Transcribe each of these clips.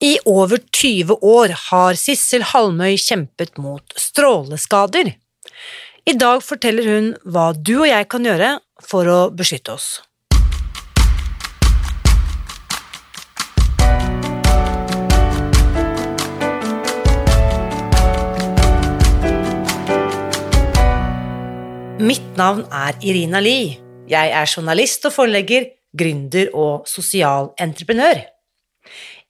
I over 20 år har Sissel Halmøy kjempet mot stråleskader. I dag forteller hun hva du og jeg kan gjøre for å beskytte oss. Mitt navn er Irina Lie. Jeg er journalist og forlegger, gründer og sosial entreprenør.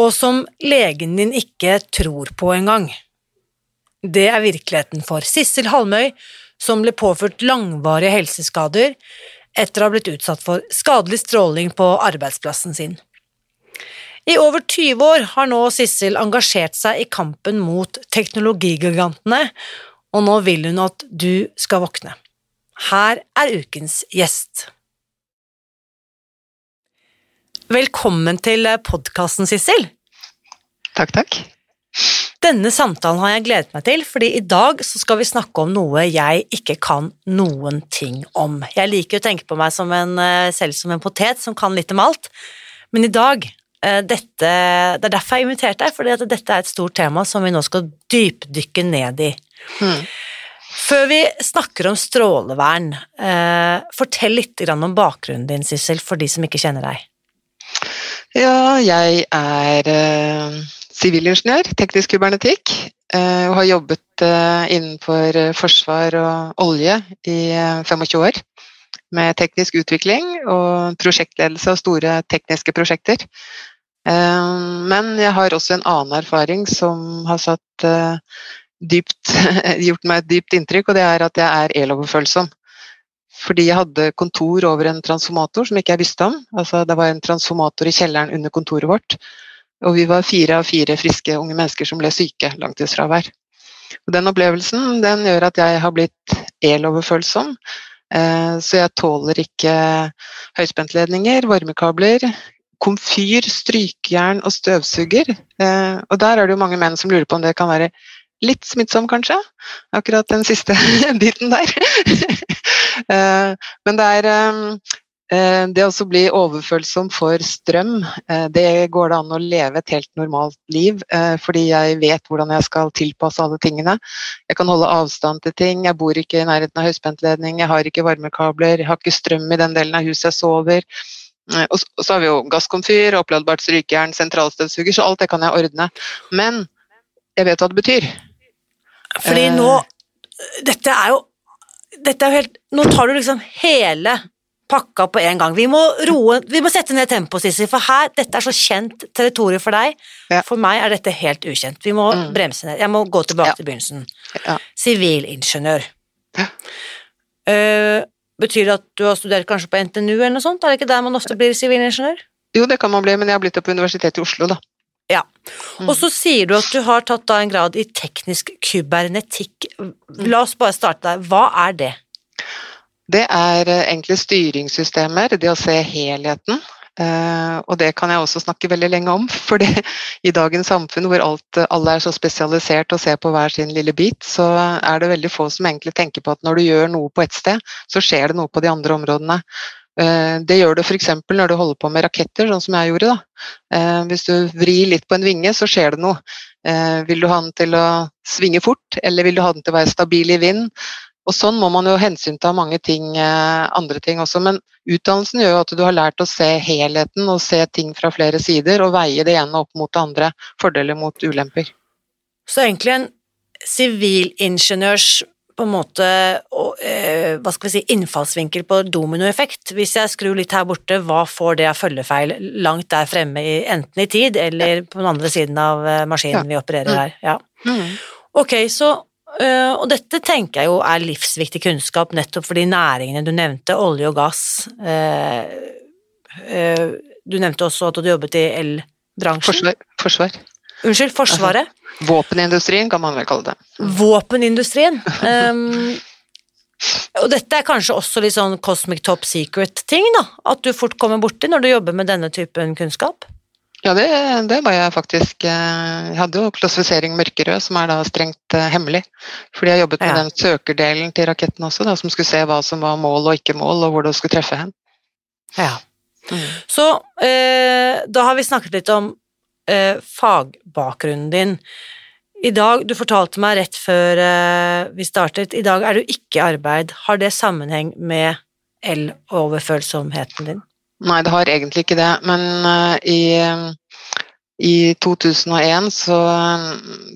og som legen din ikke tror på engang. Det er virkeligheten for Sissel Halmøy, som ble påført langvarige helseskader etter å ha blitt utsatt for skadelig stråling på arbeidsplassen sin. I over 20 år har nå Sissel engasjert seg i kampen mot teknologigigantene, og nå vil hun at du skal våkne. Her er ukens gjest. Velkommen til podkasten, Sissel. Takk, takk. Denne samtalen har jeg gledet meg til, fordi i dag så skal vi snakke om noe jeg ikke kan noen ting om. Jeg liker å tenke på meg som en, eh, selv som en potet som kan litt om alt, men i dag eh, dette, Det er derfor jeg inviterte deg, fordi dette er et stort tema som vi nå skal dypdykke ned i. Hmm. Før vi snakker om strålevern, eh, fortell litt om bakgrunnen din, Sissel, for de som ikke kjenner deg. Ja, jeg er sivilingeniør, eh, teknisk kybernetikk, eh, og har jobbet eh, innenfor forsvar og olje i 25 år. Med teknisk utvikling og prosjektledelse av store tekniske prosjekter. Men jeg har også en annen erfaring som har satt dypt, gjort meg et dypt inntrykk, og det er at jeg er eloverfølsom. Fordi jeg hadde kontor over en transformator som ikke jeg visste om. Altså, det var en transformator i kjelleren under kontoret vårt. Og vi var fire av fire friske unge mennesker som ble syke, langtidsfravær. Og den opplevelsen den gjør at jeg har blitt eloverfølsom. Eh, så jeg tåler ikke høyspentledninger, varmekabler, komfyr, strykejern og støvsuger. Eh, og der er det jo mange menn som lurer på om det kan være Litt smittsom, kanskje. Akkurat den siste biten der. Eh, men det er eh, det å bli overfølsom for strøm, eh, det går det an å leve et helt normalt liv. Fordi jeg vet hvordan jeg skal tilpasse alle tingene. Jeg kan holde avstand til ting. Jeg bor ikke i nærheten av høyspentledning, jeg har ikke varmekabler, jeg har ikke strøm i den delen av huset jeg sover. Og så har vi jo gasskomfyr, oppladbart strykejern, sentralstøvsuger, så alt det kan jeg ordne. Men jeg vet hva det betyr. Fordi nå Eh. Dette er jo dette er jo helt, Nå tar du liksom hele pakka på en gang. Vi må roe Vi må sette ned tempoet, Sissy, for her Dette er så kjent territorium for deg. Ja. For meg er dette helt ukjent. Vi må Mm. bremse ned. Jeg må gå tilbake Ja. til begynnelsen. Ja. Sivilingeniør. Eh, betyr det at du har studert kanskje på NTNU eller noe sånt? Er det ikke der man ofte blir sivilingeniør? Jo, det kan man bli, men jeg har blitt det på Universitetet i Oslo, da. Ja. Mm. Og så sier du at du har tatt da en grad i teknisk kybernetikk. La oss bare starte der. Hva er det? Det er eh, egentlig styringssystemer, det å se helheten. Eh, og det kan jeg også snakke veldig lenge om, for det, i dagens samfunn hvor alt, alle er så spesialisert og ser på hver sin lille bit, så er det veldig få som egentlig tenker på at når du gjør noe på ett sted, så skjer det noe på de andre områdene. Eh, Det gjør du f.eks. når du holder på med raketter, sånn som jeg gjorde. Da. Eh, Hvis du vrir litt på en vinge, så skjer det noe. Eh, Vil du ha den til å svinge fort, eller vil du ha den til å være stabil i vind? Og sånn må man jo hensynta mange ting, andre ting også, men utdannelsen gjør jo at du har lært å se helheten og se ting fra flere sider og veie det ene opp mot det andre. Fordeler mot ulemper. Så egentlig en sivilingeniørs på en måte eh, hva skal vi si, innfallsvinkel på dominoeffekt. Hvis jeg skrur litt her borte, hva får det av følgefeil langt der fremme, enten i tid eller på den andre siden av eh, maskinen Ja. vi opererer Mm. her? Ja. Mm. Ok, så øh, Og dette tenker jeg jo er livsviktig kunnskap nettopp for de næringene du nevnte, olje og gass. du nevnte også at du jobbet i elbransjen. Forsvar. Forsvar. Unnskyld, Forsvaret. Våpenindustrien kan man vel kalle det. Våpenindustrien. Um, og dette er kanskje også litt sånn cosmic top secret-ting, da? At du fort kommer borti når du jobber med denne typen kunnskap? Ja, det, det var jeg faktisk. eh, Jeg hadde jo klassifisering mørkerød, som er da strengt eh, hemmelig. Fordi jeg jobbet med Ja. den søkerdelen til raketten også, da, som skulle se hva som var mål og ikke mål, og hvor det skulle treffe hen. Ja. Mm. Så eh, da har vi snakket litt om eh, fagbakgrunnen din. I dag, du fortalte meg rett før eh, vi startet, i dag er du ikke i arbeid. Har det sammenheng med el-overfølsomheten din? Nei, det har egentlig ikke det. Men eh, i, i 2001 så,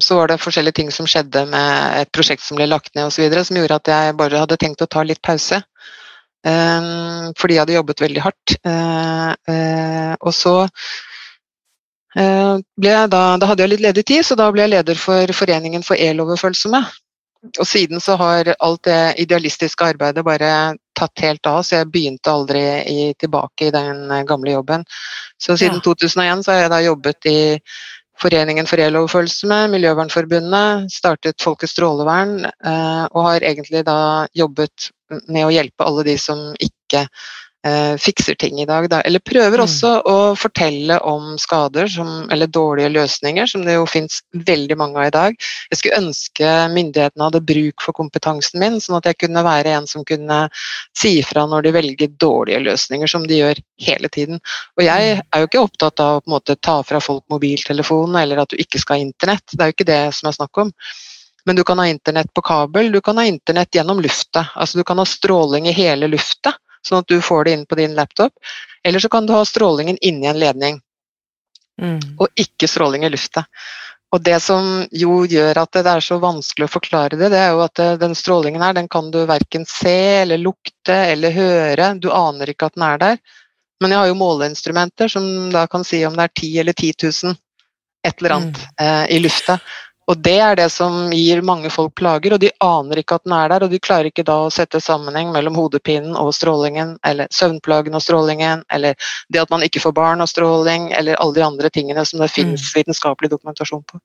så var det forskjellige ting som skjedde med et prosjekt som ble lagt ned osv., som gjorde at jeg bare hadde tenkt å ta litt pause. Eh, fordi jeg hadde jobbet veldig hardt. Eh, eh, og så eh, da, da hadde jeg litt ledig tid, så da ble jeg leder for Foreningen for eloverfølsomme. Og siden så har alt det idealistiske arbeidet bare tatt helt av, så jeg begynte aldri i, tilbake i den eh, gamle jobben. Så siden Ja. 2001 så har jeg da jobbet i Foreningen for eloverfølsomme, Miljøvernforbundet, startet Folkets strålevern, eh, og har egentlig da jobbet med å hjelpe alle de som ikke eh, fikser ting i dag. Da. Eller prøver Mm. også å fortelle om skader som, eller dårlige løsninger, som det jo finnes veldig mange av i dag. Jeg skulle ønske myndighetene hadde bruk for kompetansen min, sånn at jeg kunne være en som kunne si ifra når de velger dårlige løsninger, som de gjør hele tiden. Og jeg er jo ikke opptatt av å på en måte, ta fra folk mobiltelefonen, eller at du ikke skal ha internett. Det er jo ikke det som er snakk om. Men du kan ha internett på kabel, du kan ha internett gjennom lufta. Altså du kan ha stråling i hele lufta, sånn at du får det inn på din laptop. Eller så kan du ha strålingen inni en ledning Mm. og ikke stråling i lufta. Og det som jo gjør at det er så vanskelig å forklare det, det er jo at eh, den strålingen her, den kan du verken se eller lukte eller høre. Du aner ikke at den er der. Men jeg har jo måleinstrumenter som da kan si om det er 10 eller 10 000, et eller annet, eh, i lufta. Og det er det som gir mange folk plager, og de aner ikke at den er der, og de klarer ikke da å sette sammenheng mellom hodepinen og strålingen, eller søvnplagen og strålingen, eller det at man ikke får barn og stråling, eller alle de andre tingene som det finnes vitenskapelig dokumentasjon på.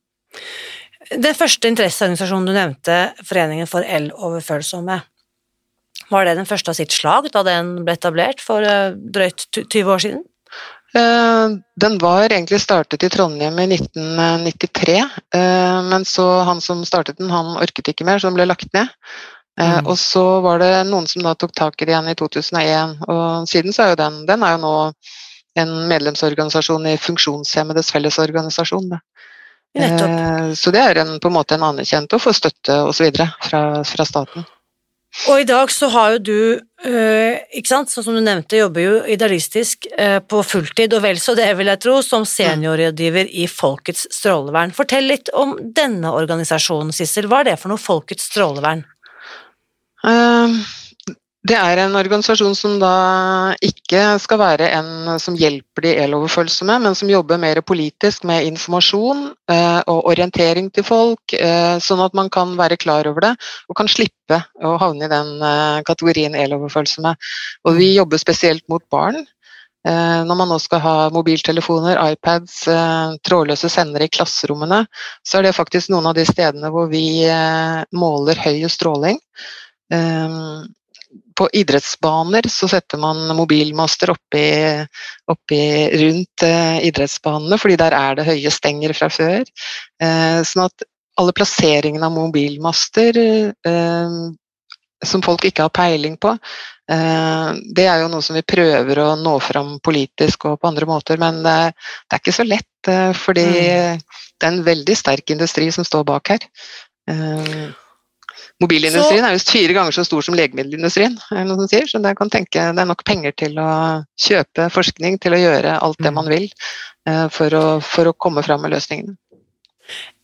Den første interesseorganisasjonen du nevnte, Foreningen for el-overfølsomme, var det den første av sitt slag da den ble etablert for eh, drøyt 20 år siden? Eh, Den var egentlig startet i Trondheim i 1993, eh, men så han som startet den, han orket ikke mer, så den ble lagt ned. Eh, Mm. Og så var det noen som da tok tak i det igjen i 2001, og siden så er jo den, den er jo nå en medlemsorganisasjon i Funksjonshemmedes Fellesorganisasjon. Så det er en, på en måte en anerkjent og får støtte osv. Fra, fra staten. Og i dag så har jo du, øh, ikke sant, sånn som du nevnte, jobber jo idealistisk øh, på fulltid, og vel så det vil jeg tro, som seniorrådgiver i Folkets strålevern. Fortell litt om denne organisasjonen, Sissel. Hva er det for noe Folkets strålevern? Eh, Det er en organisasjon som da ikke skal være en som hjelper de eloverfølsomme, men som jobber mer politisk med informasjon eh, og orientering til folk, eh, sånn at man kan være klar over det og kan slippe å havne i den eh, kategorien eloverfølsomme. Og vi jobber spesielt mot barn. Eh, Når man nå skal ha mobiltelefoner, iPads, eh, trådløse sendere i klasserommene, så er det faktisk noen av de stedene hvor vi eh, måler høy stråling. Eh, På idrettsbaner så setter man mobilmaster oppi, oppi rundt eh, idrettsbanene, fordi der er det høye stenger fra før. Eh, Sånn at alle plasseringene av mobilmaster eh, som folk ikke har peiling på, eh, det er jo noe som vi prøver å nå fram politisk og på andre måter, men det, det er ikke så lett, fordi det er en veldig sterk industri som står bak her. Eh, Mobilindustrien er visst fire ganger så stor som legemiddelindustrien, som sier, så det, kan tenke, det er nok penger til å kjøpe forskning, til å gjøre alt det Mm. man vil for å, for å komme fram med løsningene.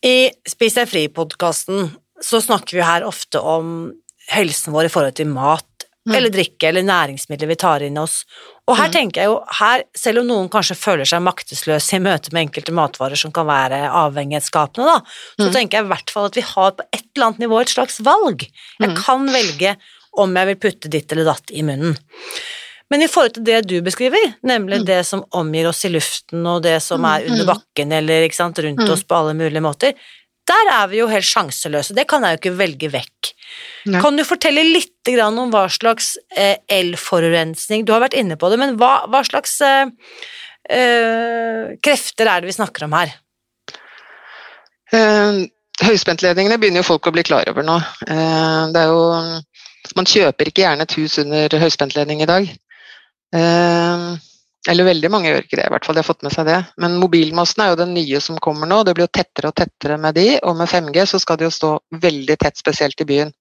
I Spis deg fri-podkasten så snakker vi her ofte om helsen vår i forhold til mat Mm. eller drikke eller næringsmidler vi tar inn oss. Og her Mm. tenker jeg jo, her, selv om noen kanskje føler seg maktesløse i møte med enkelte matvarer som kan være avhengighetsskapende, da, så Mm. tenker jeg i hvert fall at vi har på et eller annet nivå et slags valg. Jeg Mm. kan velge om jeg vil putte ditt eller datt i munnen. Men i forhold til det du beskriver, nemlig Mm. det som omgir oss i luften, og det som Mm, er under bakken eller sant, rundt Mm. oss på alle mulige måter, der er vi jo helt sjanseløse. Det kan jeg jo ikke velge vekk. Nei. Kan du fortelle litt grann om hva slags eh, elforurensning Du har vært inne på det, men hva, hva slags eh, eh, krefter er det vi snakker om her? Eh, høyspentledningene begynner jo folk å bli klar over nå. Eh, det er jo Man kjøper ikke gjerne et hus under høyspentledning i dag. Eh, eller veldig mange gjør ikke det, i hvert fall. De har fått med seg det. Men mobilmassen er jo den nye som kommer nå. Det blir jo tettere og tettere med de, og med 5G så skal de jo stå veldig tett, spesielt i byen.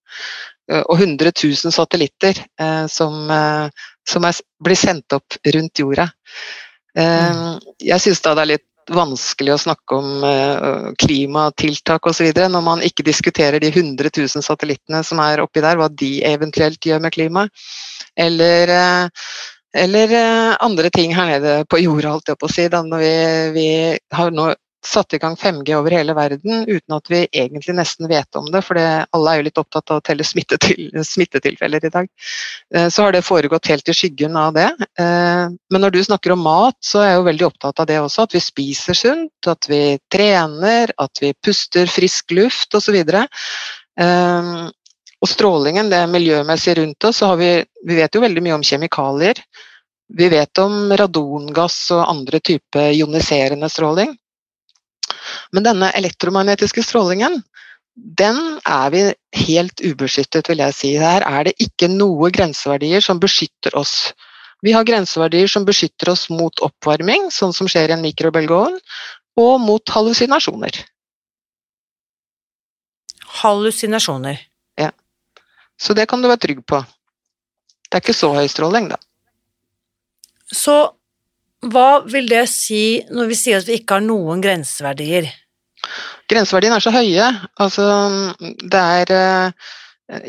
Eh, og 100 000 satellitter eh, som, eh, som er, blir sendt opp rundt jorda. Eh, jeg syns da det er litt vanskelig å snakke om eh, klimatiltak osv. når man ikke diskuterer de 100 000 satellittene som er oppi der, hva de eventuelt gjør med klimaet. Eller, eh, eller eh, andre ting her nede på jorda, holdt jeg på å si. Da, når vi, vi har nå satt i gang 5G over hele verden uten at vi egentlig nesten vet om det, for alle er jo litt opptatt av å telle smittetil, smittetilfeller i dag. Eh, Så har det foregått helt i skyggen av det. Eh, Men når du snakker om mat, så er jeg jo veldig opptatt av det også. At vi spiser sunt, at vi trener, at vi puster frisk luft osv. Og strålingen, det miljømessige rundt oss, så har vi, vi vet jo veldig mye om kjemikalier. Vi vet om radongass og andre typer ioniserende stråling. Men denne elektromagnetiske strålingen, den er vi helt ubeskyttet, vil jeg si. Her er det ikke noe grenseverdier som beskytter oss. Vi har grenseverdier som beskytter oss mot oppvarming, sånn som skjer i en mikrobølgeovn, og mot hallusinasjoner. Hallusinasjoner. Så det kan du være trygg på. Det er ikke så høy stråling, da. Så hva vil det si når vi sier at vi ikke har noen grenseverdier? Grenseverdiene er så høye. Altså, det er eh,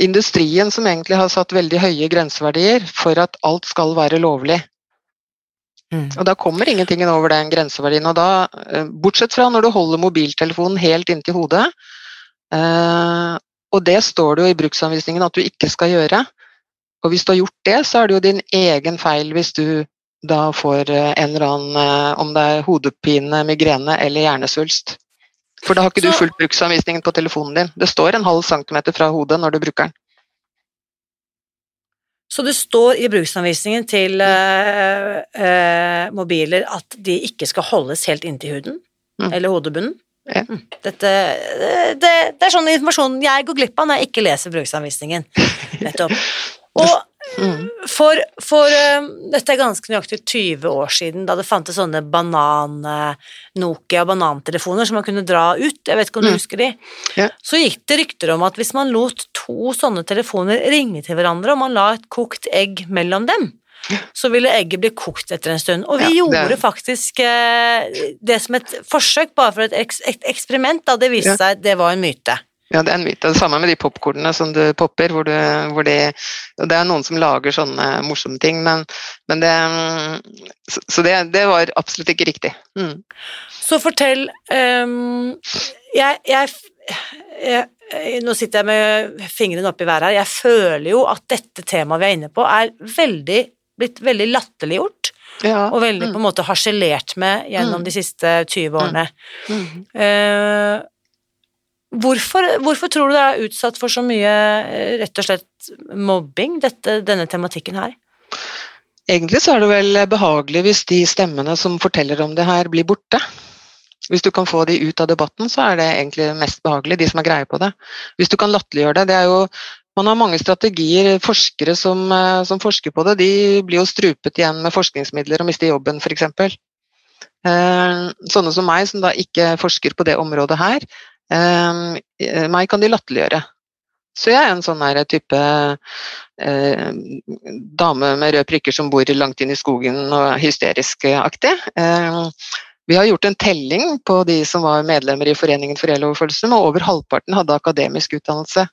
industrien som egentlig har satt veldig høye grenseverdier for at alt skal være lovlig. Mm. Og da kommer ingenting over den grenseverdien. Og da, eh, bortsett fra når du holder mobiltelefonen helt inntil hodet, eh, og det står det jo i bruksanvisningen at du ikke skal gjøre. Og hvis du har gjort det, så er det jo din egen feil hvis du da får eh, en eller annen eh, Om det er hodepine, migrene eller hjernesvulst. For da har ikke du fulgt bruksanvisningen på telefonen din. Det står en halv centimeter fra hodet når du bruker den. Så det står i bruksanvisningen til øh, øh, mobiler at de ikke skal holdes helt inntil huden, Mm. eller hodebunnen. Ja. Mm. Dette, det, det er sånn informasjon jeg går glipp av når jeg ikke leser bruksanvisningen. Nettopp. Og Mm. for, for eh, dette er ganske nøyaktig 20 år siden, da det fantes sånne banan-Nokia banantelefoner som man kunne dra ut, jeg vet ikke om du Mm. husker de, Ja. så gikk det rykter om at hvis man lot to sånne telefoner ringe til hverandre, og man la et kokt egg mellom dem, så ville egget bli kokt etter en stund. Og vi Ja, det- gjorde faktisk eh, det som et forsøk, bare for et, eks et eksperiment, da det viste Ja. seg det var en myte. Ja, det er en myte. Det samme med de popkornene som du popper, hvor, du, hvor de Det er noen som lager sånne morsomme ting, men, men det mm, Så, så det, det var absolutt ikke riktig. Mm. Så fortell um, jeg, jeg, jeg, Nå sitter jeg med fingrene opp i været her. Jeg føler jo at dette temaet vi er inne på, er veldig, blitt veldig latterliggjort, Ja. og veldig mm. på en måte harselert med gjennom Mm. de siste 20 årene. Mm. Eh, hvorfor, hvorfor tror du det er utsatt for så mye eh, rett og slett mobbing, dette, denne tematikken her? Egentlig så er det vel behagelig hvis de stemmene som forteller om det her, blir borte. Hvis du kan få de ut av debatten, så er det egentlig mest behagelig, de som har greie på det. Hvis du kan latterliggjøre det, det er jo man har mange strategier. Forskere som, eh, som forsker på det, de blir jo strupet igjen med forskningsmidler og mister jobben, f.eks. Eh, sånne som meg, som da ikke forsker på det området her, eh, meg kan de latterliggjøre. Så jeg er en sånn her type eh, dame med røde prikker som bor langt inn i skogen og hysterisk aktig. Eh, Vi har gjort en telling på de som var medlemmer i Foreningen for eloverfølelse, og over halvparten hadde akademisk utdannelse.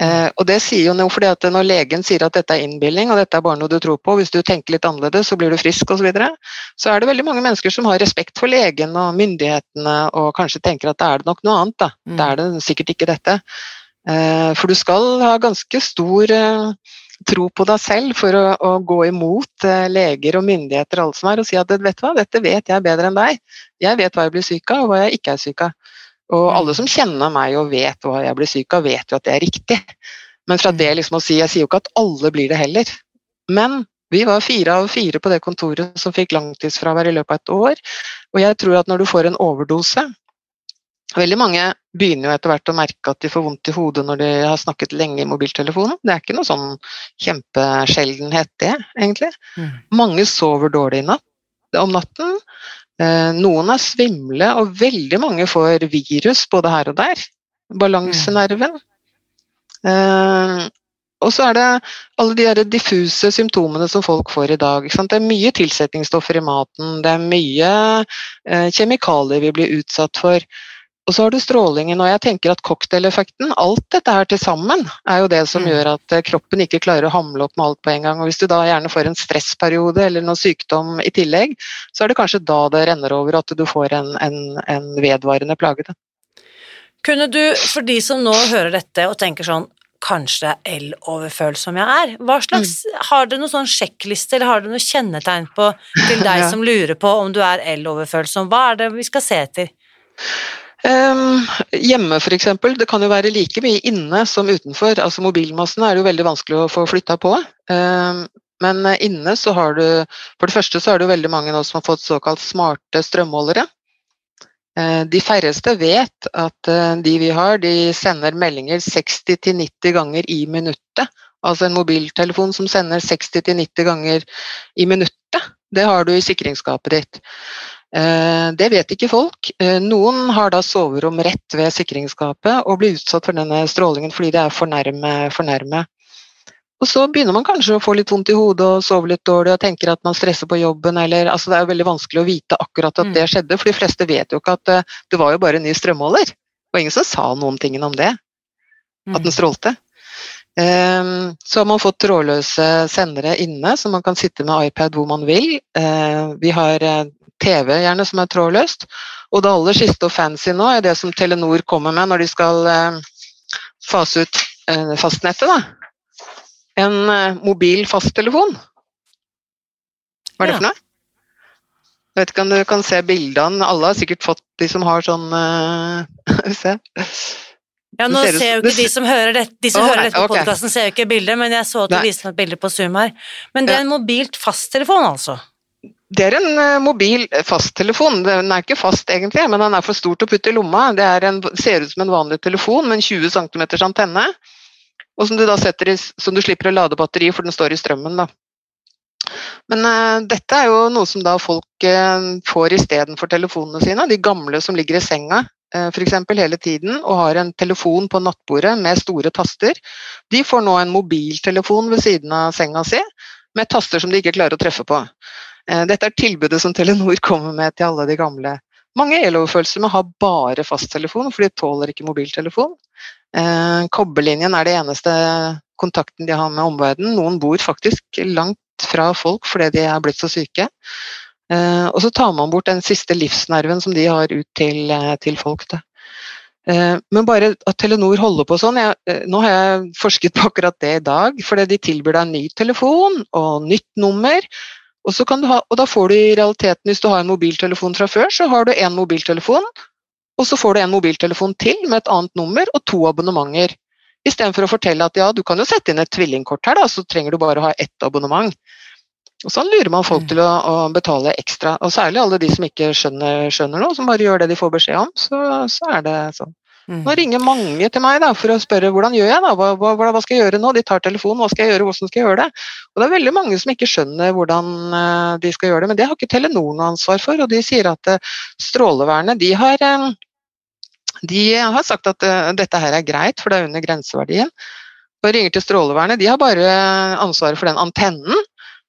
Eh, og det sier jo noe fordi at Når legen sier at dette er innbilning og dette er bare noe du tror på, hvis du tenker litt annerledes så blir du frisk osv., så, videre, så er det veldig mange mennesker som har respekt for legen og myndighetene og kanskje tenker at da er det nok noe annet. Da, mm. da er det sikkert ikke dette. Eh, for du skal ha ganske stor eh, tro på deg selv for å, å gå imot leger og myndigheter og, alle som er, og si at vet du hva, dette vet jeg bedre enn deg. Jeg vet hva jeg blir syk av og hva jeg ikke er syk av. Og mm. alle som kjenner meg og vet hva jeg blir syk av, vet jo at det er riktig. Men fra det liksom å si Jeg sier jo ikke at alle blir det heller. Men vi var fire av fire på det kontoret som fikk langtidsfravær i løpet av et år. Og jeg tror at når du får en overdose, Veldig mange begynner jo etter hvert å merke at de får vondt i hodet når de har snakket lenge i mobiltelefonen. Det er ikke noe sånn kjempesjeldenhet, det, egentlig. Mm. Mange sover dårlig natt, om natten. Eh, noen er svimle, og veldig mange får virus både her og der. Balansenerven. Mm. og så er det alle de diffuse symptomene som folk får i dag. Det er mye tilsetningsstoffer i maten, det er mye eh, kjemikalier vi blir utsatt for. Og så har du strålingen, og jeg tenker at cocktaileffekten, alt dette her til sammen, er jo det som mm. gjør at eh, kroppen ikke klarer å hamle opp med alt på en gang. Og hvis du da gjerne får en stressperiode eller noe sykdom i tillegg, så er det kanskje da det renner over at du får en, en, en vedvarende plage. Kunne du, for de som nå hører dette og tenker sånn Kanskje det er el-overfølsom jeg er. Hva slags, mm. Har du noen sånn sjekkliste eller har du noe kjennetegn på til deg ja. som lurer på om du er el-overfølsom? Hva er det vi skal se etter? Um, hjemme f.eks. Det kan jo være like mye inne som utenfor. altså Mobilmassen er det jo veldig vanskelig å få flytta på. Um, men inne så har du For det første så er det jo veldig mange nå som har fått såkalt smarte strømmålere. Uh, de færreste vet at uh, de vi har, de sender meldinger 60-90 ganger i minuttet. Altså en mobiltelefon som sender 60-90 ganger i minuttet. Det har du i sikringsskapet ditt. Eh, det vet ikke folk. Eh, noen har da soverom rett ved sikringsskapet og blir utsatt for denne strålingen fordi det er for nærme, for nærme. Og så begynner man kanskje å få litt vondt i hodet og sove litt dårlig og tenker at man stresser på jobben eller altså Det er veldig vanskelig å vite akkurat at det mm. skjedde, for de fleste vet jo ikke at eh, det var jo bare en ny strømmåler. Og ingen som sa noen ting om det. At den mm. strålte. Så har man fått trådløse sendere inne, så man kan sitte med iPad hvor man vil. Vi har TV gjerne som er trådløst. Og det aller siste og fancy nå er det som Telenor kommer med når de skal eh, fase ut eh, fastnettet. Da. En eh, mobil fasttelefon. Hva er det for noe? Jeg vet ikke om du kan se bildene. Alle har sikkert fått de som har sånn Se. Ja, nå ser jo ikke de som hører dette, de som oh, hører dette på okay. podkasten, ser jo ikke bildet, men jeg så at du viste meg et bilde på Zoom her. Men det er en mobilt fasttelefon, altså? Det er en uh, mobil fasttelefon. Den er ikke fast egentlig, men den er for stor til å putte i lomma. Det en, ser ut som en vanlig telefon med en 20 cm antenne. Og som du da setter i, som du slipper å lade batteri, for den står i strømmen. da. Men uh, dette er jo noe som da folk uh, får istedenfor telefonene sine. De gamle som ligger i senga uh, f.eks. hele tiden og har en telefon på nattbordet med store taster. De får nå en mobiltelefon ved siden av senga si med taster som de ikke klarer å treffe på. Eh, dette er tilbudet som Telenor kommer med til alle de gamle. Mange eloverfølsomme har bare fasttelefon, for de tåler ikke mobiltelefon. Eh, kobberlinjen er det eneste kontakten de har med omverdenen. Noen bor faktisk langt fra folk fordi de er blitt så syke. Eh, og så tar man bort den siste livsnerven som de har ut til, til folk. Da. Men bare at Telenor holder på sånn jeg, Nå har jeg forsket på akkurat det i dag, fordi de tilbyr deg ny telefon og nytt nummer. Og, ha, og, da får du i realiteten, hvis du har en mobiltelefon fra før, så har du én mobiltelefon, og så får du en mobiltelefon til med et annet nummer og to abonnementer. Istedenfor å fortelle at ja, du kan jo sette inn et tvillingkort her, da, så trenger du bare å ha ett abonnement. Og Sånn lurer man folk mm. til å, å, betale ekstra. Og særlig alle de som ikke skjønner, skjønner noe, som bare gjør det de får beskjed om. Så, så er det sånn. Mm. Nå ringer mange til meg da, for å spørre hvordan gjør jeg da, hva, hva, hva, skal jeg gjøre nå? De tar telefonen, hva skal jeg gjøre, hvordan skal jeg gjøre det? Og Det er veldig mange som ikke skjønner hvordan eh, de skal gjøre det, men det har ikke Telenor noe ansvar for. og De sier at eh, Strålevernet de har, eh, de har sagt at dette her er greit, for det er under grenseverdien. Og ringer til Strålevernet, de har bare ansvaret for den antennen.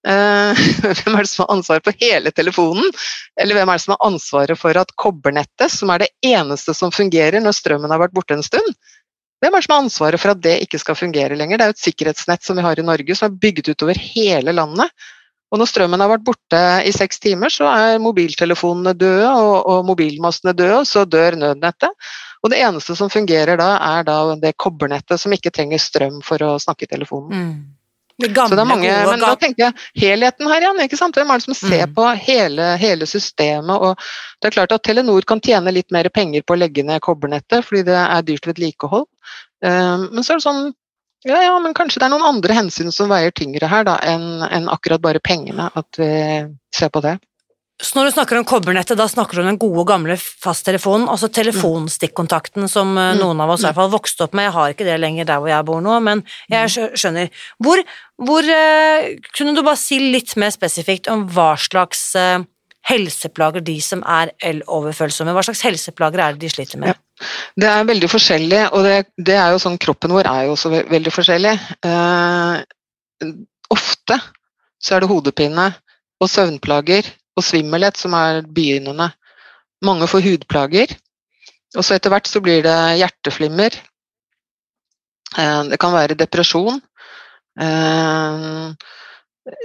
Eh, hvem er det som har ansvaret for hele telefonen? Eller hvem er det som har ansvaret for at kobbernettet, som er det eneste som fungerer når strømmen har vært borte en stund, hvem er det som har ansvaret for at det ikke skal fungere lenger? Det er jo et sikkerhetsnett som vi har i Norge, som er bygget utover hele landet. Og når strømmen har vært borte i seks timer, så er mobiltelefonene døde og, og mobilmastene døde, og så dør nødnettet. Og det eneste som fungerer da, er da det kobbernettet som ikke trenger strøm for å snakke i telefonen. Mm. Gamle, så det er mange, men da tenker jeg helheten her igjen. ikke sant? Hvem er det som ser mm. på hele, hele, systemet? og Det er klart at Telenor kan tjene litt mer penger på å legge ned kobbernettet fordi det er dyrt vedlikehold. Um, men så er det sånn ja, ja, men kanskje det er noen andre hensyn som veier tyngre her da, enn en akkurat bare pengene. At vi ser på det. Så når du snakker om kobbernettet, da snakker du om den gode, gamle fasttelefonen, altså telefonstikkontakten som eh, mm. noen av oss i hvert fall vokste opp med. Jeg har ikke det lenger der hvor jeg bor nå, men jeg skjønner. Hvor, hvor uh, Kunne du bare si litt mer spesifikt om hva slags uh, helseplager de som er eloverfølsomme, hva slags helseplager er det de sliter med? Ja. Det er veldig forskjellig, og det, det, er jo sånn kroppen vår er jo også veldig forskjellig. Uh, ofte så er det hodepine og søvnplager og svimmelhet som er begynnende. Mange får hudplager. Og så etter hvert så blir det hjerteflimmer. Eh, det kan være depresjon. Eh,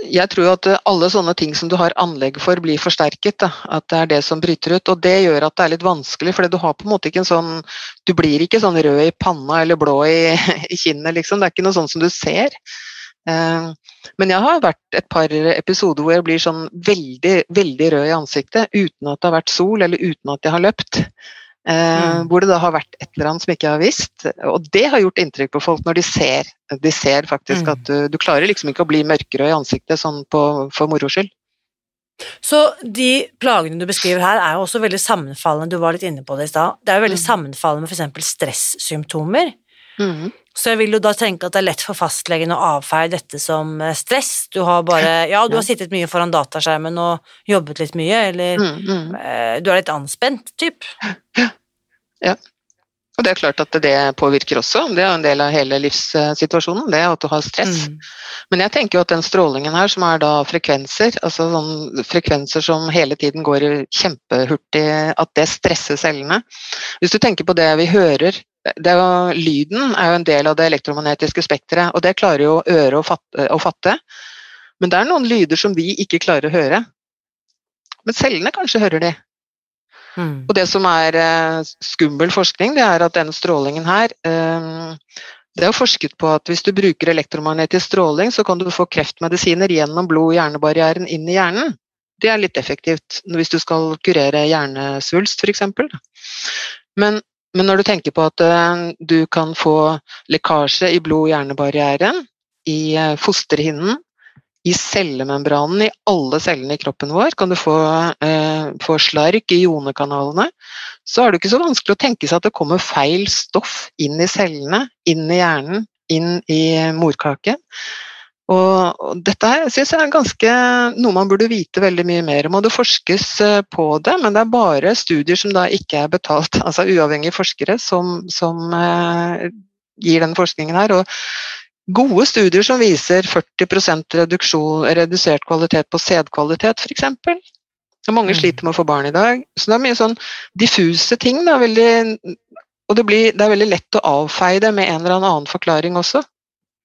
jeg tror at alle sånne ting som du har anlegg for, blir forsterket. Da. At det er det som bryter ut. Og det gjør at det er litt vanskelig, for du har på en måte ikke en sånn Du blir ikke sånn rød i panna eller blå i, i kinnet, liksom. Det er ikke noe sånn som du ser. Eh, men jeg har vært et par episoder hvor jeg blir sånn veldig, veldig rød i ansiktet uten at det har vært sol, eller uten at jeg har løpt. Eh, mm. Hvor det da har vært et eller annet som ikke jeg har visst. Og det har gjort inntrykk på folk når de ser. De ser faktisk mm. at du, du, klarer liksom ikke å bli mørkerød i ansiktet sånn på, for moro skyld. Så de plagene du beskriver her er jo også veldig sammenfallende, du var litt inne på det i stad. Det er jo veldig mm. sammenfallende med f.eks. stressymptomer. Mm. Så jeg vil jo da tenke at det er lett for fastlegen å avfeie dette som eh, stress. Du har bare Ja, du har sittet mye foran dataskjermen og jobbet litt mye, eller mm, mm. Eh, du er litt anspent, typ. Ja. Og det er klart at det påvirker også. Det er en del av hele livssituasjonen, det at du har stress. Mm. Men jeg tenker jo at den strålingen her, som er da frekvenser, altså sånn frekvenser som hele tiden går kjempehurtig, at det stresser cellene. Hvis du tenker på det vi hører er jo, lyden er jo en del av det elektromagnetiske spekteret, og det klarer jo øret å fatte, å fatte. Men det er noen lyder som vi ikke klarer å høre. Men cellene kanskje hører de. Mm. Og det som er eh, skummel forskning, det er at denne strålingen her eh, Det er jo forsket på at hvis du bruker elektromagnetisk stråling, så kan du få kreftmedisiner gjennom blod-hjernebarrieren inn i hjernen. Det er litt effektivt hvis du skal kurere hjernesvulst, f.eks. Men men når du tenker på at eh, du kan få lekkasje i blod-hjernebarrieren, i eh, fosterhinnen, i cellemembranen i alle cellene i kroppen vår, kan du få, eh, få slark i jonekanalene, så er det ikke så vanskelig å tenke seg at det kommer feil stoff inn i cellene, inn i hjernen, inn i morkaken. Og, og dette her synes jeg er ganske noe man burde vite veldig mye mer om. Og det forskes eh, på det, men det er bare studier som da ikke er betalt, altså uavhengige forskere, som, som eh, gir den forskningen her. Og gode studier som viser 40% reduksjon, redusert kvalitet på sædkvalitet, f.eks. Mange mm. sliter med å få barn i dag. Så det er mye sånn diffuse ting. Da, veldig, og det, blir, det er veldig lett å avfeie det med en eller annen forklaring også.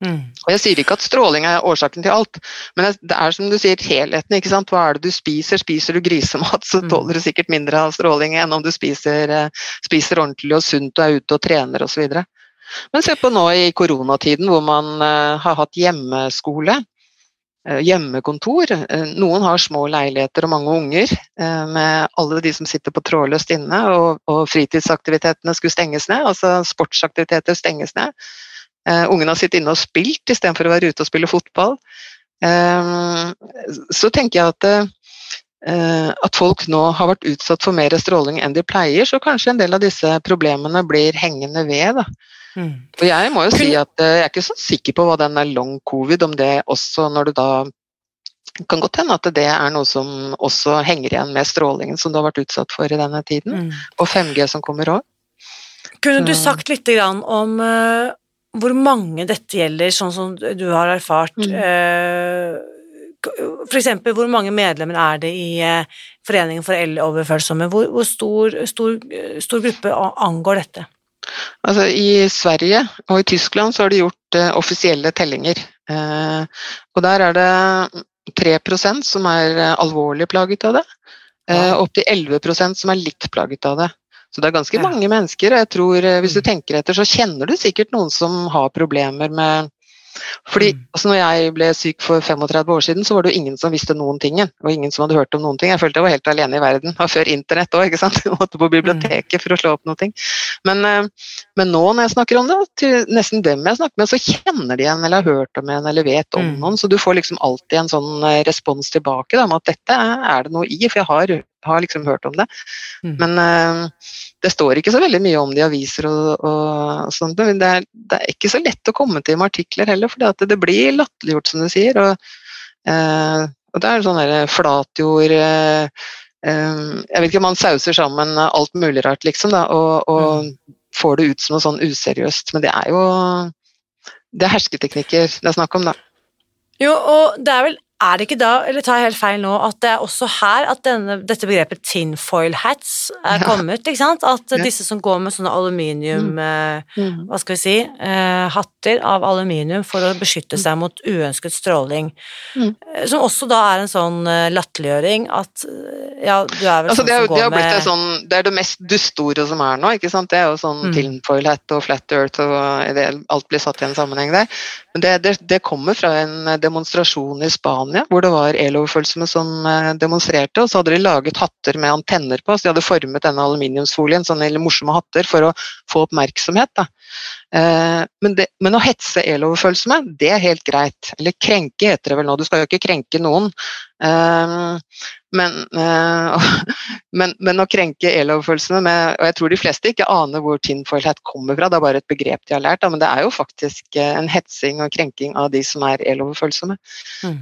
Mm. Og Jeg sier ikke at stråling er årsaken til alt, men det er som du sier, helheten. ikke sant? Hva er det du spiser? Spiser du grisemat, så mm. tåler du sikkert mindre av stråling enn om du spiser, eh, spiser ordentlig og sunt og er ute og trener osv. Men se på nå i koronatiden hvor man uh, har hatt hjemmeskole. Uh, hjemmekontor. Noen har små leiligheter og mange unger med alle de som sitter på trådløst inne, og, og fritidsaktivitetene skulle stenges ned. Altså sportsaktiviteter stenges ned. Uh, ungene har sittet inne og spilt istedenfor å være ute og spille fotball. Uh, så tenker jeg at, uh, at folk nå har vært utsatt for mer stråling enn de pleier, så kanskje en del av disse problemene blir hengende ved. Da. Mm. Og jeg må jo si at jeg er ikke så sikker på hva den er long covid, om det også når du da kan godt hende at det er noe som også henger igjen med strålingen som du har vært utsatt for i denne tiden, mm. og 5G som kommer òg. Kunne du sagt litt om hvor mange dette gjelder, sånn som du har erfart. Mm. Eh, F.eks. hvor mange medlemmer er det i eh, Foreningen for eloverfølsomme? Hvor, hvor stor, stor, stor, gruppe angår dette? Altså, I Sverige og i Tyskland så har de gjort uh, offisielle tellinger. Uh, og der er det 3% som er alvorlig plaget av det, uh, opptil 11% som er litt plaget av det. Så det er ganske ja. mange mennesker. og jeg tror Hvis du mm. tenker etter, så kjenner du sikkert noen som har problemer med fordi mm. altså når jeg ble syk for 35 år siden, så var det jo ingen som visste noen ting. Og ingen som hadde hørt om noen ting. Jeg følte jeg var helt alene i verden. Og før internett òg, ikke sant. Jeg måtte på biblioteket for å slå opp noe. Men, eh, men, nå når jeg snakker om det, til nesten dem jeg snakker med, så kjenner de en eller har hørt om en eller vet om mm. noen. Så du får liksom alltid en sånn eh, respons tilbake da, om at dette er det noe i, for jeg har, har liksom hørt om det. Mm. Men uh, det står ikke så veldig mye om det i aviser og, og sånt, men det er, det er, ikke så lett å komme til med artikler heller, for det, det blir latterliggjort, som du sier. Og, eh, og det er sånn der flatjord eh, eh, Jeg vet ikke om man sauser sammen alt mulig rart, liksom, da, og, og mm. får det ut som noe sånn useriøst. Men det er jo det er hersketeknikker det er snakk om, da. Jo, og det er vel er det ikke da, eller tar jeg helt feil nå, at det er også her at denne, dette begrepet tinfoil hats er kommet? ikke sant? At ja. disse som går med sånne aluminium mm. Eh, mm. Hva skal vi si eh, Hatter av aluminium for å beskytte seg mot uønsket stråling. Mm. Eh, som også da er en sånn uh, latterliggjøring at ja, du er vel altså, sånn det er, som går det med sånn, Det er det mest dustordet som er nå, ikke sant. Det er jo sånn mm. tinfoil hat og flat earth og det, alt blir satt i en sammenheng der. Men det, det, det kommer fra en demonstrasjon i Spania Spania, hvor det var eloverfølsomme som eh, demonstrerte. og Så hadde de laget hatter med antenner på, så de hadde formet denne aluminiumsfolien, sånne morsomme hatter, for å få oppmerksomhet. Da. Eh, men, det, men, å hetse eloverfølsomme, det er helt greit. Eller krenke heter det vel nå, du skal jo ikke krenke noen. Eh, men, uh, men, men, å krenke eloverfølelsene med Og jeg tror de fleste ikke aner hvor tinfoil hat kommer fra, det er bare et begrep de har lært. Men det er jo faktisk en hetsing og krenking av de som er eloverfølsomme. Mm.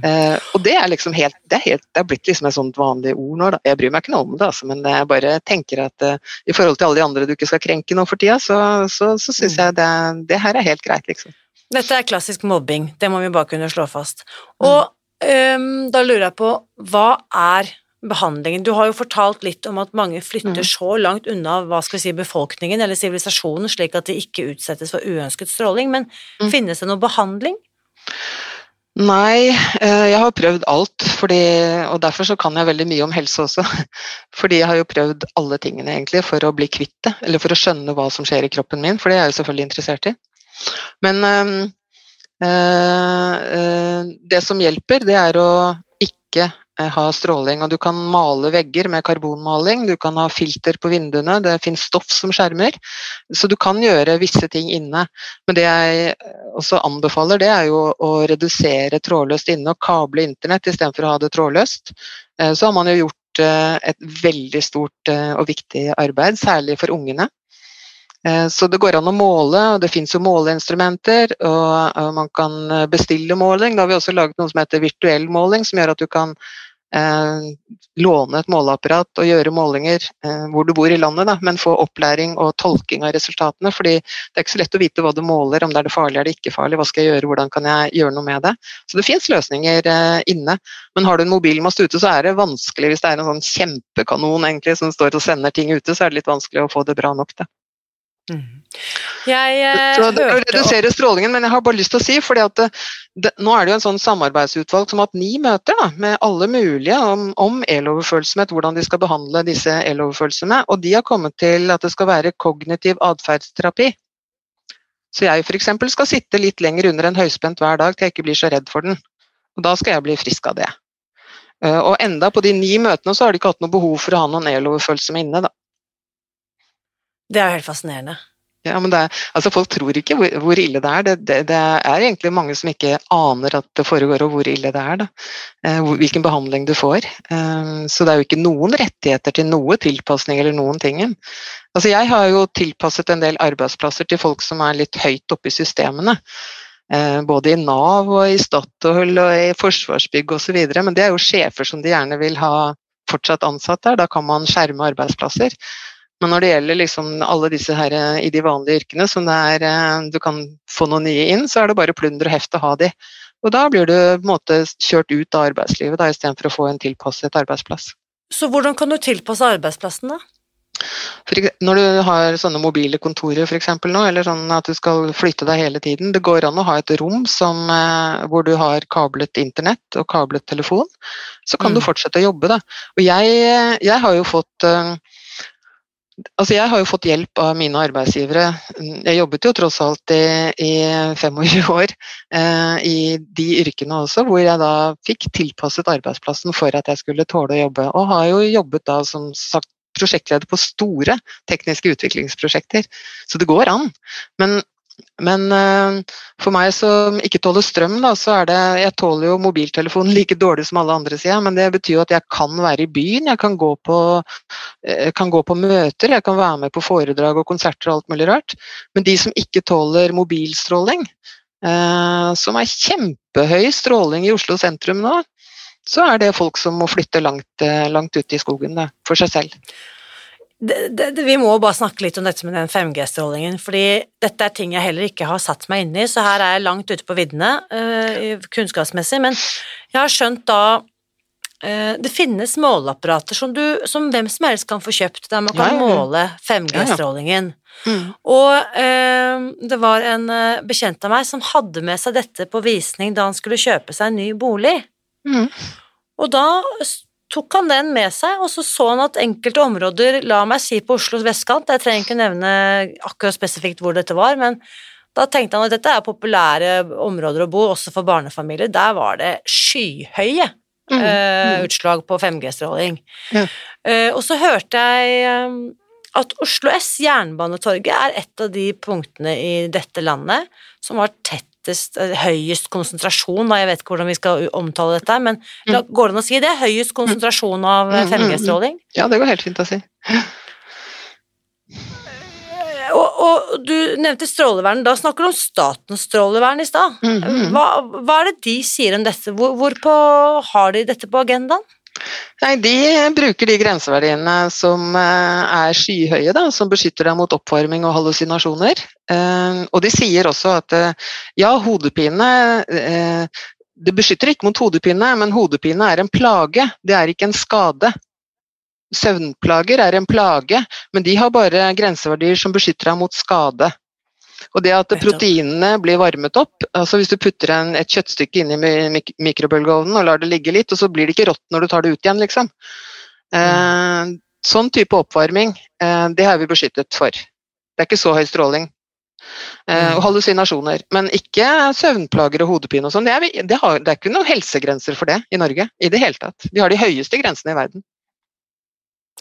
Og det er liksom helt det, er helt det er blitt liksom et sånt vanlig ord nå. Da. Jeg bryr meg ikke noe om det, altså, men jeg bare tenker at i forhold til alle de andre du ikke skal krenke nå for tida, så, så, så syns jeg det, det, her er helt greit, liksom. Dette er klassisk mobbing, det må vi bare kunne slå fast. Og mm. um, da lurer jeg på, hva er behandlingen. Du har jo fortalt litt om at mange flytter mm. så langt unna hva skal vi si, befolkningen eller sivilisasjonen, slik at de ikke utsettes for uønsket stråling, men mm. finnes det noe behandling? Nei, eh, jeg har prøvd alt, fordi, og derfor så kan jeg veldig mye om helse også. Fordi jeg har jo prøvd alle tingene egentlig for å bli kvitt det, eller for å skjønne hva som skjer i kroppen min, for det er jeg jo selvfølgelig interessert i. Men øh, øh, det som hjelper, det er å ikke ha stråling. Og du kan male vegger med karbonmaling, du kan ha filter på vinduene, det finnes stoff som skjermer. Så du kan gjøre visse ting inne. Men det jeg også anbefaler, det er jo å redusere trådløst inne og kable internett istedenfor å ha det trådløst. Eh, så har man jo gjort eh, et veldig stort og viktig arbeid, særlig for ungene. Så det går an å måle, og det fins jo måleinstrumenter. Og man kan bestille måling. Da har vi også laget noe som heter virtuell måling, som gjør at du kan Eh, låne et måleapparat og gjøre målinger eh, hvor du bor i landet, da, men få opplæring og tolking av resultatene. fordi det er ikke så lett å vite hva du måler, om det er det farlig eller ikke farlig, hva skal jeg gjøre, hvordan kan jeg gjøre noe med det. Så det fins løsninger eh, inne. Men har du en mobilmast ute, så er det vanskelig hvis det er en sånn kjempekanon egentlig, som står og sender ting ute, så er det litt vanskelig å få det bra nok. Da. Mm. Jeg eh, så det reduserer strålingen, men jeg har bare lyst til å si, fordi at det, det, nå er det jo en sånn samarbeidsutvalg som har hatt ni møter da, med alle mulige om, om eloverfølsomhet, hvordan de skal behandle disse eloverfølelsene, og de har kommet til at det skal være kognitiv atferdsterapi. Så jeg f.eks. skal sitte litt lenger under en høyspent hver dag til jeg ikke blir så redd for den. Og da skal jeg bli frisk av det. Eh, og enda på de ni møtene så har de ikke hatt noe behov for å ha noen eloverfølelse inne, da. Det er jo helt fascinerende. Ja, men er, altså Folk tror ikke hvor, hvor ille det er. Det, det, det, er egentlig mange som ikke aner at det foregår, og hvor ille det er. Eh, hvilken behandling du får. Eh, så det er jo ikke noen rettigheter til noe tilpasning eller noen ting. Altså Jeg har jo tilpasset en del arbeidsplasser til folk som er litt høyt oppe i systemene. Eh, både i Nav og i Statoil og i Forsvarsbygg osv. Men det er jo sjefer som de gjerne vil ha fortsatt ansatt der. Da kan man skjerme arbeidsplasser. Men når det gjelder liksom alle disse her eh, i de vanlige yrkene som er, eh, du kan få noen nye inn, så er det bare plunder og heft å ha de. Og da blir du på en måte kjørt ut av arbeidslivet da, istedenfor å få en tilpasset arbeidsplass. Så hvordan kan du tilpasse arbeidsplassen, da? For når du har sånne mobile kontorer for eksempel, nå, eller sånn at du skal flytte deg hele tiden, det går an å ha et rom som, eh, hvor du har kablet internett og kablet telefon, så kan mm. du fortsette å jobbe. Da. Og jeg, jeg, har jo fått uh, Altså jeg har jo fått hjelp av mine arbeidsgivere. Jeg jobbet jo tross alt i, i 25 år eh, i de yrkene også, hvor jeg da fikk tilpasset arbeidsplassen for at jeg skulle tåle å jobbe. Og har jo jobbet da som sagt prosjektleder på store tekniske utviklingsprosjekter. Så det går an. Men, men uh, for meg som ikke tåler strøm, da, så er det Jeg tåler jo mobiltelefonen like dårlig som alle andre, sier jeg, men det betyr jo at jeg kan være i byen, jeg kan gå på, uh, kan gå på møter, jeg kan være med på foredrag og konserter og alt mulig rart. Men de som ikke tåler mobilstråling, uh, som er kjempehøy stråling i Oslo sentrum nå, så er det folk som må flytte langt, eh, langt ut i skogen da, for seg selv. Det, det, vi må bare snakke litt om dette med den 5G-strålingen, fordi dette er ting jeg heller ikke har satt meg inn i, så her er jeg langt ute på viddene uh, kunnskapsmessig, men jeg har skjønt da uh, det finnes måleapparater som, du, som hvem som helst kan få kjøpt, der man kan ja, ja. måle 5G-strålingen. Mm. Og uh, det var en bekjent av meg som hadde med seg dette på visning da han skulle kjøpe seg en ny bolig. Mm. Og da tok han den med seg, og så så han at enkelte områder, la meg si på Oslos vestkant, jeg trenger ikke nevne akkurat spesifikt hvor dette var, men da tenkte han at dette er populære områder å bo, også for barnefamilier. Der var det skyhøye mm. uh, utslag på 5G-stråling. Ja. Uh, og så hørte jeg um, at Oslo S, Jernbanetorget, er et av de punktene i dette landet som var tett tettest, eh, høyest konsentrasjon, da, jeg vet ikke hvordan vi skal omtale dette, men mm. går det an å si det? Høyest konsentrasjon av 5G-stråling? Mm, mm, ja, det går helt fint å si. Og, og, du nevnte strålevern, da snakker du om statens strålevern i stad. Hva, hva, er det de sier om dette? Hvor, hvorpå har de dette på agendaen? Nei, De bruker de grenseverdiene som eh, er skyhøye, da, som beskytter deg mot oppvarming og hallusinasjoner. Eh, og de sier også at eh, ja, hodepine Det beskytter ikke mot hodepine, men hodepine er en plage, det er ikke en skade. Søvnplager er en plage, men de har bare grenseverdier som beskytter deg mot skade. Og det at proteinene blir varmet opp altså Hvis du putter en, et kjøttstykke inn i mik mikrobølgeovnen og lar det ligge litt, og så blir det ikke rått når du tar det ut igjen, liksom. Eh, sånn type oppvarming, eh, det har vi beskyttet for. Det er ikke så høy stråling. Eh, og hallusinasjoner. Men ikke søvnplager og hodepine og sånn. Det, det, det, er ikke noen helsegrenser for det i Norge i det hele tatt. Vi har de høyeste grensene i verden.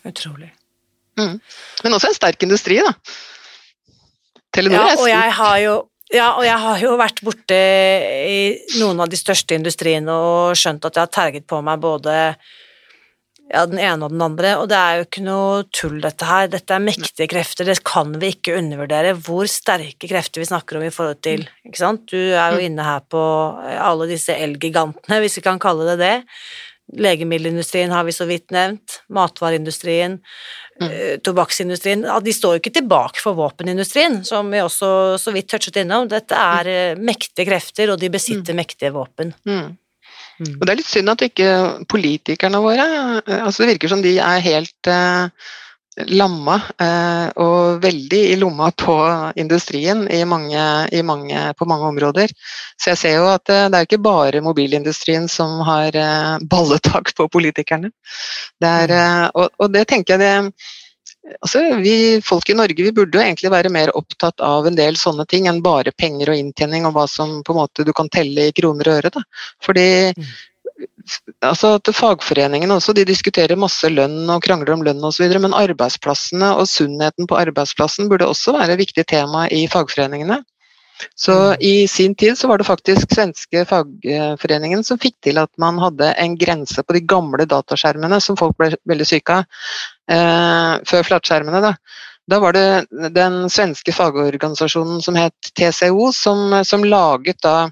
Utrolig. Mm. Men også en sterk industri, da. Telenor ja, og jeg har jo ja, og jeg har jo vært borte i noen av de største industriene og skjønt at jeg har terget på meg både ja, den ene og den andre, og det er jo ikke noe tull, dette her. Dette er mektige krefter, det kan vi ikke undervurdere. Hvor sterke krefter vi snakker om i forhold til ikke sant? Du er jo mm. inne her på alle disse elgigantene, hvis vi kan kalle det det. Legemiddelindustrien har vi så vidt nevnt, matvareindustrien, mm. Eh, tobakksindustrien. De står jo ikke tilbake for våpenindustrien, som vi også så vidt touchet innom. Dette er mm. mektige krefter, og de besitter mm. mektige våpen. Mm. mm. Og Det er litt synd at ikke politikerne våre eh, altså Det virker som de er helt uh, lamma eh, og veldig i lomma på industrien i mange, i mange, på mange områder. Så jeg ser jo at eh, det er ikke bare mobilindustrien som har eh, balletak på politikerne. Det er, mm. og, og, det tenker jeg det Altså, vi folk i Norge vi burde jo egentlig være mer opptatt av en del sånne ting enn bare penger og inntjening og hva som på en måte du kan telle i kroner og øre. Da. Fordi mm altså at Fagforeningene også, de diskuterer masse lønn og krangler om lønn osv., men arbeidsplassene og sunnheten på arbeidsplassen burde også være et viktig tema i fagforeningene. Så mm. I sin tid så var det faktisk svenske fagforeningen som fikk til at man hadde en grense på de gamle dataskjermene som folk ble veldig syke av eh, før flatskjermene. Da. da var det den svenske fagorganisasjonen som het TCO, som, som laget da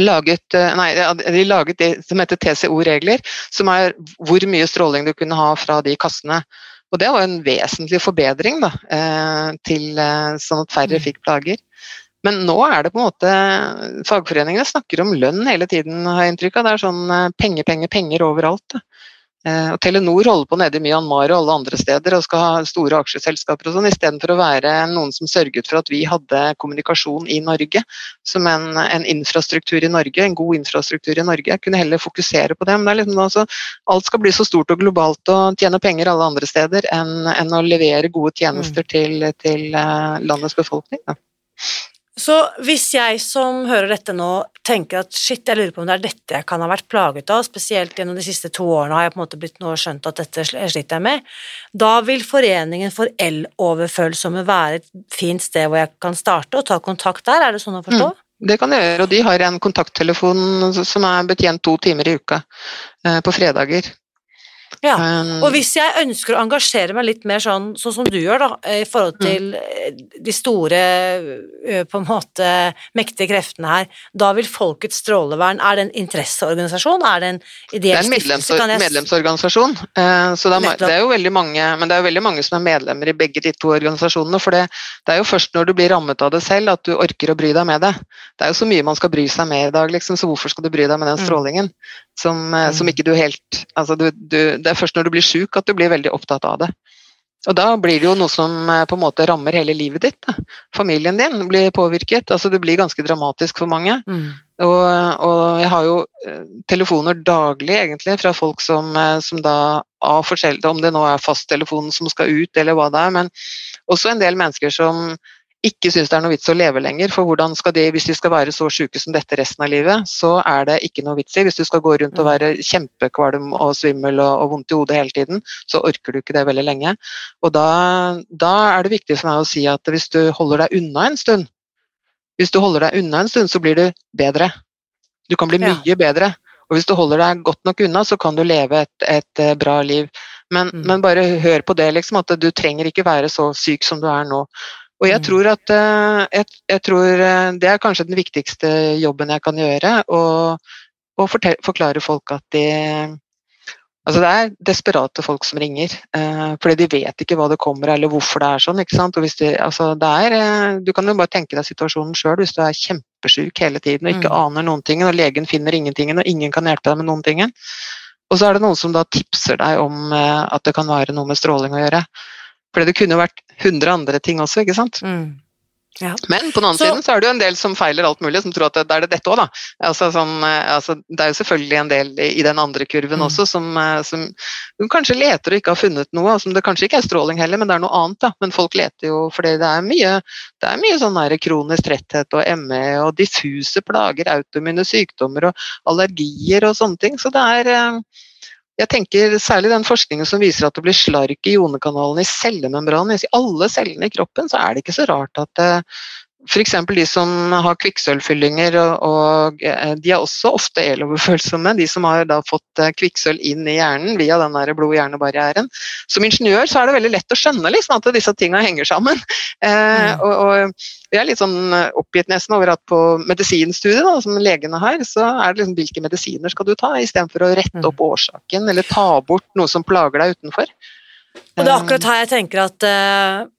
laget, eh, nei, de laget det som heter TCO-regler, som er hvor mye stråling du kunne ha fra de kassene. Og det var en vesentlig forbedring, da, eh, til, eh, sånn at færre mm. fikk plager. Men nå er det på en måte Fagforeningene snakker om lønn hele tiden, har jeg inntrykk av. Det er sånn penger, penger, penger overalt. Da. Eh, og Telenor holder på nede i Myanmar og alle andre steder og skal ha store aksjeselskaper og sånn, istedenfor å være noen som sørget for at vi hadde kommunikasjon i Norge som en, en, infrastruktur i Norge, en god infrastruktur i Norge. Jeg kunne heller fokusere på det. Men det liksom, altså, alt skal bli så stort og globalt og tjene penger alle andre steder enn, enn å levere gode tjenester mm. til, til uh, landets befolkning. Da. Så hvis jeg som hører dette nå tenker at shit, jeg lurer på om det er dette jeg kan ha vært plaget av, spesielt gjennom de siste to årene har jeg på en måte blitt nå skjønt at dette sliter jeg med, da vil Foreningen for eloverfølsomme være et fint sted hvor jeg kan starte og ta kontakt der, er det sånn å forstå? Mm. Det kan jeg gjøre, og de har en kontakttelefon som er betjent to timer i uka eh, på fredager. Ja, og um, hvis jeg ønsker å engasjere meg litt mer sånn, sånn som du gjør, da, i forhold mm. til mm. de store, på en måte mektige kreftene her, da vil Folkets strålevern Er det en interesseorganisasjon? Er det en ideell stiftelse? Det er en medlems medlemsorganisasjon, så det er, det er, jo veldig mange Men det er jo veldig mange som er medlemmer i begge de to organisasjonene, for det, det, er jo først når du blir rammet av det selv, at du orker å bry deg med det. Det er jo så mye man skal bry seg med i dag, liksom, så hvorfor skal du bry deg med den mm. strålingen? Som, som ikke du helt Altså, du, du, det er først når du blir sjuk at du blir veldig opptatt av det. Og da blir det jo noe som eh, på en måte rammer hele livet ditt. Da. Familien din blir påvirket. altså Det blir ganske dramatisk for mange. Mm. Og, og, jeg har jo eh, telefoner daglig egentlig fra folk som, eh, som da av forskjellige Om det nå er fasttelefonen som skal ut, eller hva det er. Men også en del mennesker som ikke syns det er noe vits å leve lenger. For hvordan skal de, hvis de skal være så syke som dette resten av livet, så er det ikke noe vits i. Hvis du skal gå rundt og mm. være kjempekvalm og svimmel og, og vondt i hodet hele tiden, så orker du ikke det veldig lenge. Og da, da, er det viktig for meg å si at hvis du holder deg unna en stund, hvis du holder deg unna en stund, så blir du bedre. Du kan bli mye ja. bedre. Og hvis du holder deg godt nok unna, så kan du leve et, et eh, bra liv. Men, mm. men, bare hør på det, liksom, at du trenger ikke være så syk som du er nå. Og jeg mm. tror at eh, jeg, jeg tror eh, det er kanskje den viktigste jobben jeg kan gjøre. Å forklare folk at de Altså det er desperate folk som ringer, eh, fordi de vet ikke hva det kommer eller hvorfor det er sånn. ikke sant? De, altså det er, eh, du kan jo bare tenke deg situasjonen sjøl hvis du er kjempesjuk hele tiden og ikke mm. aner noen ting, og legen finner ingenting og ingen kan hjelpe deg med noen ting. Og så er det noen som da tipser deg om eh, at det kan være noe med stråling å gjøre. For det kunne jo vært 100 andre ting også, ikke sant. Mm. Ja. Men på den andre så, siden så er det jo en del som feiler alt mulig, som tror at det er det dette òg, da. Altså, sånn, altså, det er jo selvfølgelig en del i den andre kurven mm. også som, eh, som, som, kanskje leter og ikke har funnet noe, som det kanskje ikke er stråling heller, men det er noe annet. da. Men folk leter jo fordi det er mye, det er mye sånn der kronisk tretthet og ME og diffuse plager, autoimmune sykdommer og allergier og sånne ting. Så det er eh, jeg tenker Særlig den forskningen som viser at det blir slark i jonekanalene i cellemembranen. I alle cellene i kroppen så er det ikke så rart at F.eks. de som har kvikksølvfyllinger, og, eh, de er også ofte eloverfølsomme. De som har fått eh, kvikksølv inn i hjernen via den blod-hjerne-barrieren. Som ingeniør så er det veldig lett å skjønne liksom, at disse tingene henger sammen. Eh, mm. og, og, jeg er litt sånn oppgitt nesten over at på medisinstudiet da, som legene har, så er det liksom hvilke medisiner skal du ta, istedenfor å rette opp mm. årsaken eller ta bort noe som plager deg utenfor. Og det er akkurat her jeg tenker at uh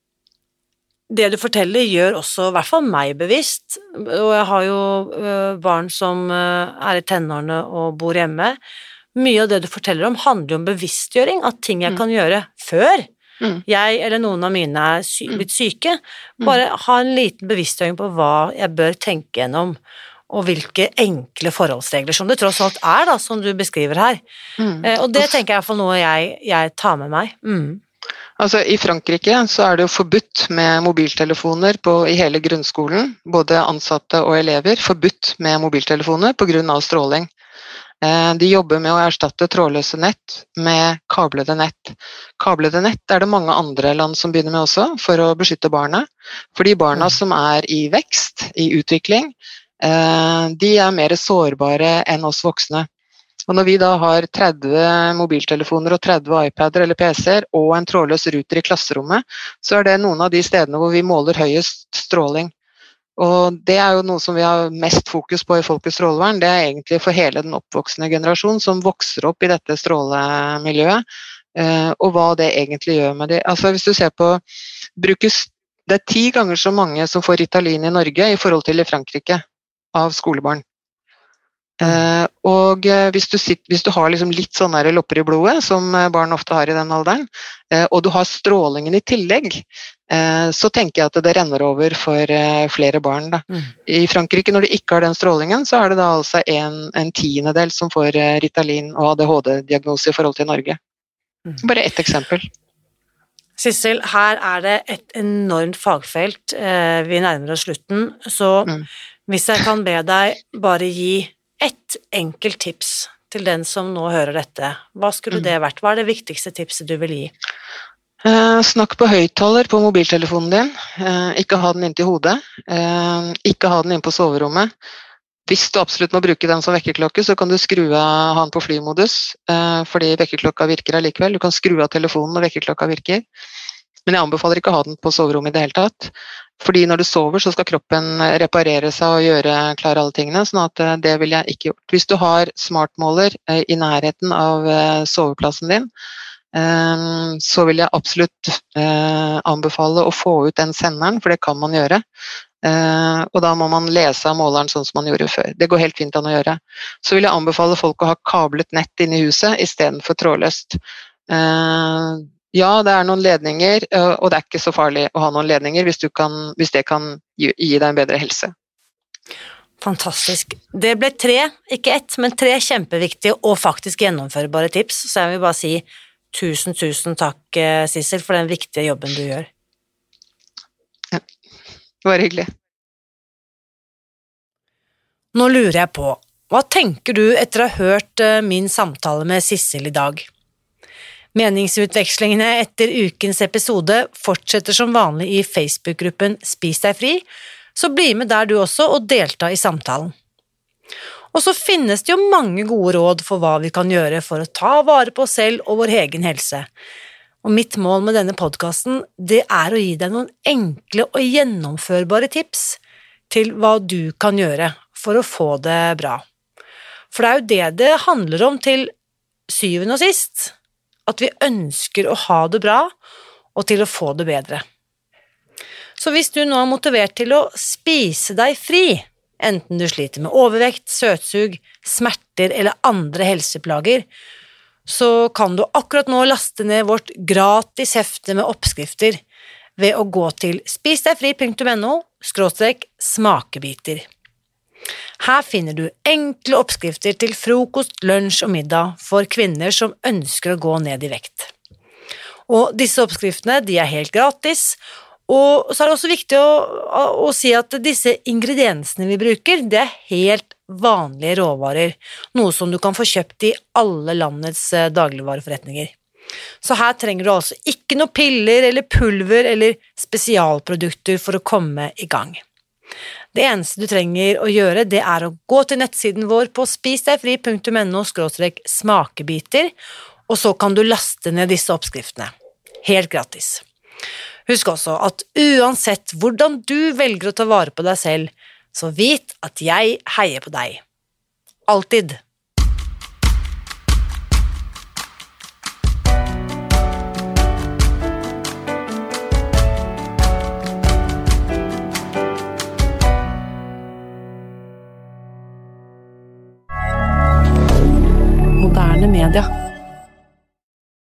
det du forteller, gjør også i hvert fall meg bevisst, og jeg har jo øh, barn som øh, er i tenårene og bor hjemme. Mye av det du forteller om, handler jo om bevisstgjøring at ting jeg mm. kan gjøre før mm. jeg eller noen av mine er sy mm. blitt syke. Bare ha en liten bevisstgjøring på hva jeg bør tenke gjennom, og hvilke enkle forholdsregler som det tross alt er, da, som du beskriver her. Eh, og det tenker jeg er iallfall noe jeg, jeg, tar med meg. Mm. Altså, I Frankrike så er det jo forbudt med mobiltelefoner på, i hele grunnskolen. Både ansatte og elever. Forbudt med mobiltelefoner pga. stråling. Eh, de jobber med å erstatte trådløse nett med kablede nett. Kablede nett er det mange andre land som begynner med også, for å beskytte barna. For de barna som er i vekst, i utvikling, eh, de er mer sårbare enn oss voksne. Og når vi da har 30 mobiltelefoner og 30 iPader eller PC-er og en trådløs ruter i klasserommet, så er det noen av de stedene hvor vi måler høyest stråling. Og det er jo noe som vi har mest fokus på i Folkets strålevern. Det er egentlig for hele den oppvoksende generasjon som vokser opp i dette strålemiljøet. Eh, og hva det egentlig gjør med dem. Altså hvis du ser på brukes det er ti ganger så mange som får Ritalin i Norge i forhold til i Frankrike av skolebarn. Uh, og uh, hvis, du sitter, hvis, du har liksom litt sånne lopper i blodet, som uh, barn ofte har i den alderen, og du har strålingen i tillegg, så tenker jeg at det renner over for flere barn. Mm. I Frankrike, når du ikke har den strålingen, så er det da altså en, en tiendedel som får Ritalin og ADHD-diagnose i forhold til Norge. Mm. Bare ett eksempel. Sissel, her er det et enormt fagfelt. Vi nærmer oss slutten, så mm. hvis jeg kan be deg bare gi ett enkelt tips til den som nå hører dette, hva skulle mm. det vært? Hva er det viktigste tipset du vil gi? Eh, snakk på høyttaler på mobiltelefonen din. Eh, ikke ha den inntil hodet. Eh, ikke ha den inne på soverommet. Hvis du absolutt må bruke den som vekkerklokke, så kan du skru av den på flymodus, eh, fordi vekkerklokka virker allikevel. Du kan skru av telefonen når vekkerklokka virker. Men jeg anbefaler ikke å ha den på soverommet i det hele tatt. Fordi når du sover, så skal kroppen reparere seg og gjøre klar alle tingene. sånn at eh, det ville jeg ikke gjort. Hvis du har smartmåler eh, i nærheten av eh, soveplassen din, så vil jeg absolutt anbefale å få ut den senderen, for det kan man gjøre. Og da må man lese av måleren sånn som man gjorde før. Det går helt fint an å gjøre. Så vil jeg anbefale folk å ha kablet nett inne i huset istedenfor trådløst. Ja, det er noen ledninger, og det er ikke så farlig å ha noen ledninger hvis, kan, hvis det kan gi, gi, deg en bedre helse. Fantastisk. Det ble tre, ikke ett, men tre kjempeviktige og faktisk gjennomførbare tips, så jeg vil bare si tusen, tusen takk, eh, Sissel, for den viktige jobben du gjør. Ja, bare hyggelig. Nå lurer jeg på, hva tenker du etter å ha hørt eh, min samtale med Sissel i dag? Meningsutvekslingene etter ukens episode fortsetter som vanlig i Facebook-gruppen Spis deg fri, så bli med der du også og delta i samtalen. Og så finnes det jo mange gode råd for hva vi kan gjøre for å ta vare på oss selv og vår egen helse. Og mitt mål med denne podkasten, det er å gi deg noen enkle og gjennomførbare tips til hva du kan gjøre for å få det bra. For det er jo det det handler om til syvende og sist at vi ønsker å ha det bra og til å få det bedre. Så hvis du nå er motivert til å spise deg fri, enten du sliter med overvekt, søtsug, smerter eller andre helseplager, så kan du akkurat nå laste ned vårt gratis hefte med oppskrifter ved å gå til spisdegfri.no smakebiter. Her finner du enkle oppskrifter til frokost, lunsj og middag for kvinner som ønsker å gå ned i vekt. Og disse oppskriftene er helt gratis, og så er det også viktig å, å, å, si at disse ingrediensene vi bruker, det er helt vanlige råvarer, noe som du kan få kjøpt i alle landets eh, dagligvareforretninger. Så her trenger du altså ikke noe piller eller pulver eller spesialprodukter for å komme i gang. Det eneste du trenger å gjøre, det er å gå til nettsiden vår på spisdegfri.no smakebiter, og så kan du laste ned disse oppskriftene. Helt gratis. Husk også at uansett hvordan du velger å ta vare på deg selv, så vit at jeg heier på deg. Alltid. Moderne media.